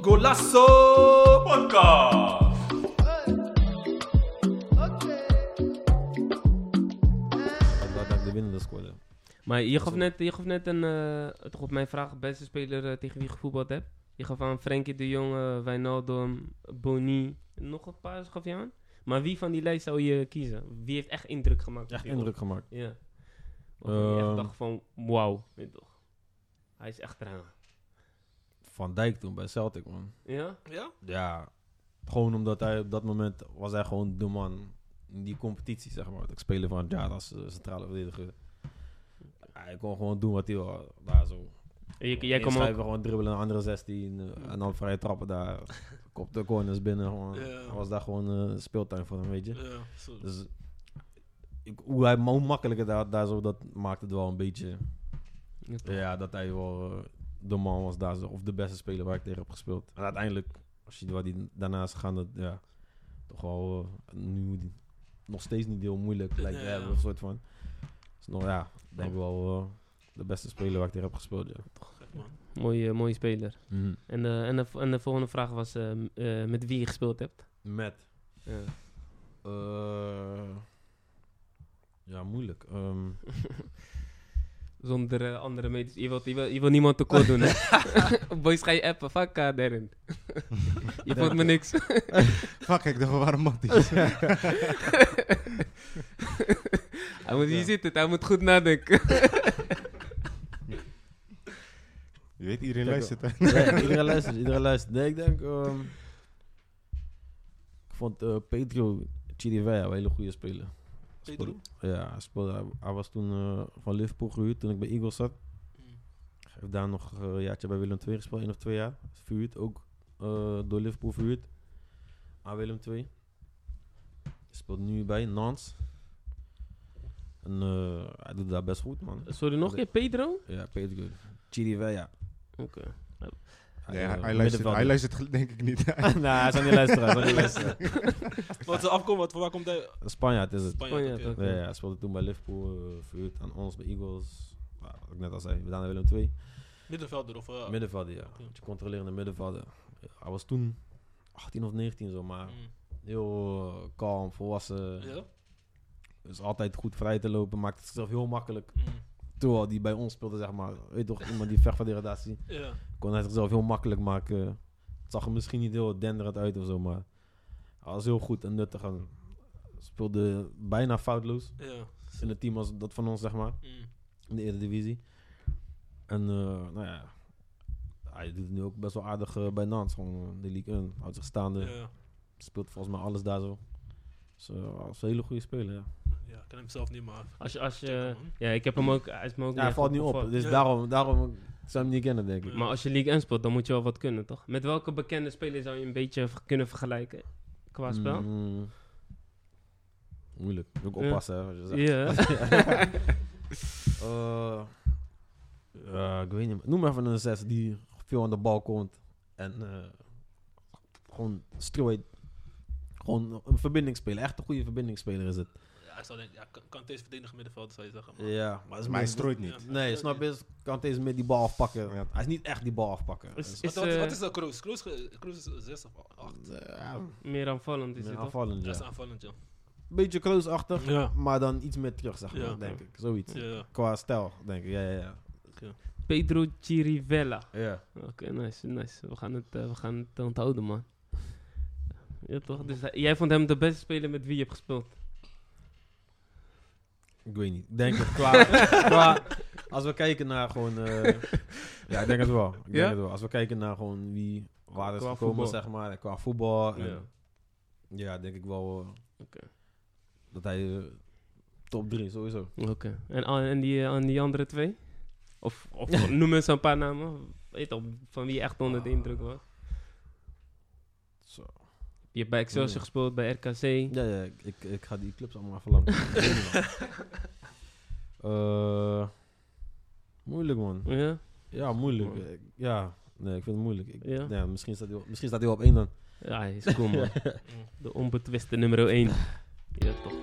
Golasso Podcast. Maar je gaf net, je gaf net een, eh, toch op mijn vraag, beste speler eh, tegen wie je gevoetbald hebt. Je gaf aan Frenkie de Jong, eh, Wijnaldum, Boni, nog een paar gaf je aan. Maar wie van die lijst zou je kiezen? Wie heeft echt indruk gemaakt? Echt indruk gemaakt. Ja. Waarvan je echt Ehm. dacht van, wauw, weet je toch. Hij is echt eraan. Van Dijk toen bij Celtic, man. Ja? Ja? Ja, gewoon omdat hij op dat moment was hij gewoon de man in die competitie, zeg maar. Ik speler van jaar als eh, centrale verdediger. Hij kon gewoon doen wat hij wil. Daar zo. En je, jij ook... Schrijven, gewoon dribbelen naar andere 16 eh, en dan vrije trappen daar. Kop de corners binnen. Gewoon. Ja. Was daar gewoon eh, speeltuin voor hem, weet je. Ja. Dus ik, hoe, hij, hoe makkelijker daar, daar zo, dat maakte het wel een beetje... Ja, dat hij wel eh, de man was daar, zo, of de beste speler waar ik tegen heb gespeeld. En uiteindelijk, als je wat die daarnaast gaan, dat ja, toch wel eh, nu die- nog steeds niet heel moeilijk lijkt te Ja, hebben, een soort van. Dus nog ja, denk ik wel eh, de beste speler waar ik tegen heb gespeeld. Ja. Gek, man. Mooie, mooie speler. En, de, en, de, en de volgende vraag was met wie je gespeeld hebt. Met, Ja. Eh, ja, moeilijk. Ehm, Zonder eh, andere medisch. Je wilt, je, wil, je wil niemand tekort doen, hè? Boys, ga je appen. Fuck uh, Darren. je vond me niks. Fuck, ik dacht, we waren matties. hij moet hier zitten. Hij moet goed nadenken. Je weet, iedereen Kijk, luistert. hè. nee, iedereen luistert, iedereen luistert. Nee, ik denk, ehm, ik vond eh, Pedro Chirivella een hele goede speler. Pedro? Ja, hij, speelde, hij, hij was toen eh, van Liverpool gehuurd toen ik bij Eagles zat. Mm. Hij heeft daar nog eh, een jaartje bij Willem II gespeeld, één of twee jaar. Verhuurd, ook eh, door Liverpool verhuurd aan Willem II. Speelt nu bij Nantes. En hij doet daar best goed, man. Sorry, nog een keer Pedro? Ja, Pedro Chirivella. Oké. Nee, eh, hij, hij, luistert, hij luistert gel- denk ik niet. nou, hij zou niet luisteren. Hij niet luisteren. Wat is afkomen? Wat, waar komt hij? Spanjaard is het. Spanjaard. Ja, ja, hij speelde toen bij Liverpool, eh verhuurd aan ons bij Eagles. Wat ik net al zei, we naar Willem II. Middenvelder of... eh, Middenvelder, ja. Beetje controlerende middenvelder. Hij was toen 18 of 19 zo, maar mm. heel eh, kalm, volwassen. Ja? Dus altijd goed vrij te lopen, maakt het zichzelf heel makkelijk. Mm. Terwijl die bij ons speelde, zeg maar, weet toch, iemand die vecht van degradatie. Ja. Kon hij zichzelf heel makkelijk maken. Het zag er misschien niet heel denderend uit of zo, maar hij was heel goed en nuttig. En speelde bijna foutloos Ja. in het team als dat van ons, zeg maar. Mm. in de Eredivisie. En uh, nou ja, hij doet het nu ook best wel aardig uh, bij Nantes. Gewoon uh, de League 1, houdt zich staande. Ja. Speelt volgens mij alles daar zo. Dus uh, als een hele goede speler, ja. Ja, ik ken hem zelf niet, maar... Als je, als je, ja, ik heb hem ook, hij is me ook Ja, hij niet valt niet op. Dus Ja. daarom, daarom zou hem niet kennen, denk ik. Ja. Maar als je League 1 speelt, dan moet je wel wat kunnen, toch? Met welke bekende speler zou je een beetje kunnen vergelijken qua spel? Mm, moeilijk. Moet ook Ja. oppassen, hè, wat je zegt. Ja. Eh, ja, ik weet niet. Noem maar even een 6 die veel aan de bal komt. En eh, gewoon strooit. Gewoon een verbindingsspeler. Echt een goede verbindingsspeler is het. Ik zou denken, ja, kan, kan deze verdedigen middenveld, zou je zeggen. Maar, Ja, maar, Maar hij strooit niet. Ja. Nee, snap je? Kan deze met die bal afpakken. Ja. Hij is niet echt die bal afpakken. Is- is- Wat, wat, eh, wat is dat, Kroos? Kroos, Kroos is 6 of 8? eh, ja, Meer aanvallend is meer het, toch? aanvallend, Dat is ja. aanvallend, ja. Beetje close-achtig, Ja. maar dan iets meer terug, zeg maar, Ja. denk ik. Zoiets. Ja, ja. Qua stijl, denk ik. Ja, ja, ja. Pedro Chirivella. ja. Oké, nice, nice. We gaan het, eh, we gaan het onthouden, man. Ja, toch? Dus hij- jij vond hem de beste speler met wie je hebt gespeeld? Ik weet niet. Ik denk het qua, qua... Als we kijken naar gewoon... eh, ja, ik denk het wel. Ik denk Ja? het wel. Als we kijken naar gewoon wie... Waar is Qua gekomen, voetbal. zeg maar. Qua voetbal. en- Ja. ja. denk ik wel... eh, Oké. Dat hij... eh, top 3, sowieso. Oké. En, en, die, eh, en die andere twee? Of, of noem eens een paar namen. Weet je van wie je echt onder de indruk was? Zo. Je hebt bij Excelsior Ja. gespeeld, bij RKC. Ja, ja. Ik, ik, ga die clubs allemaal even lang. Man. Eh, moeilijk, man. Ja? Ja, moeilijk. Man. Ik- Ja, nee, ik vind het moeilijk. Ik, Ja? ja. misschien, staat hij op, misschien staat hij op één dan. Ja, hij is cool, man. De onbetwiste nummer 1. Ja, toch.